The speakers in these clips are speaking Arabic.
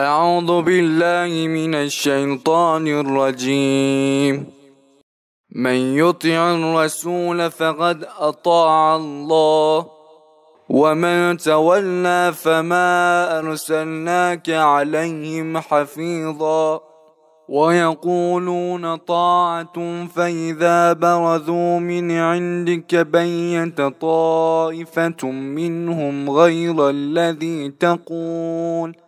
أعوذ بالله من الشيطان الرجيم. من يطع الرسول فقد أطاع الله. ومن تولى فما أرسلناك عليهم حفيظا. ويقولون طاعة فإذا برزوا من عندك بيت طائفة منهم غير الذي تقول ۖ.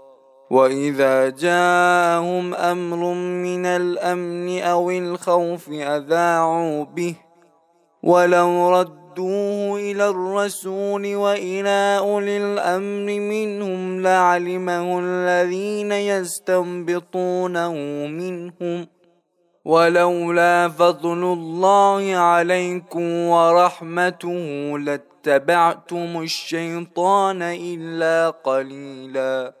واذا جاءهم أمر من الامن أو الخوف اذاعوا به ولو ردوه إلى الرسول والى اولي الامر منهم لعلمه الذين يستنبطونه منهم ولولا فضل الله عليكم ورحمته لاتبعتم الشيطان الا قليلا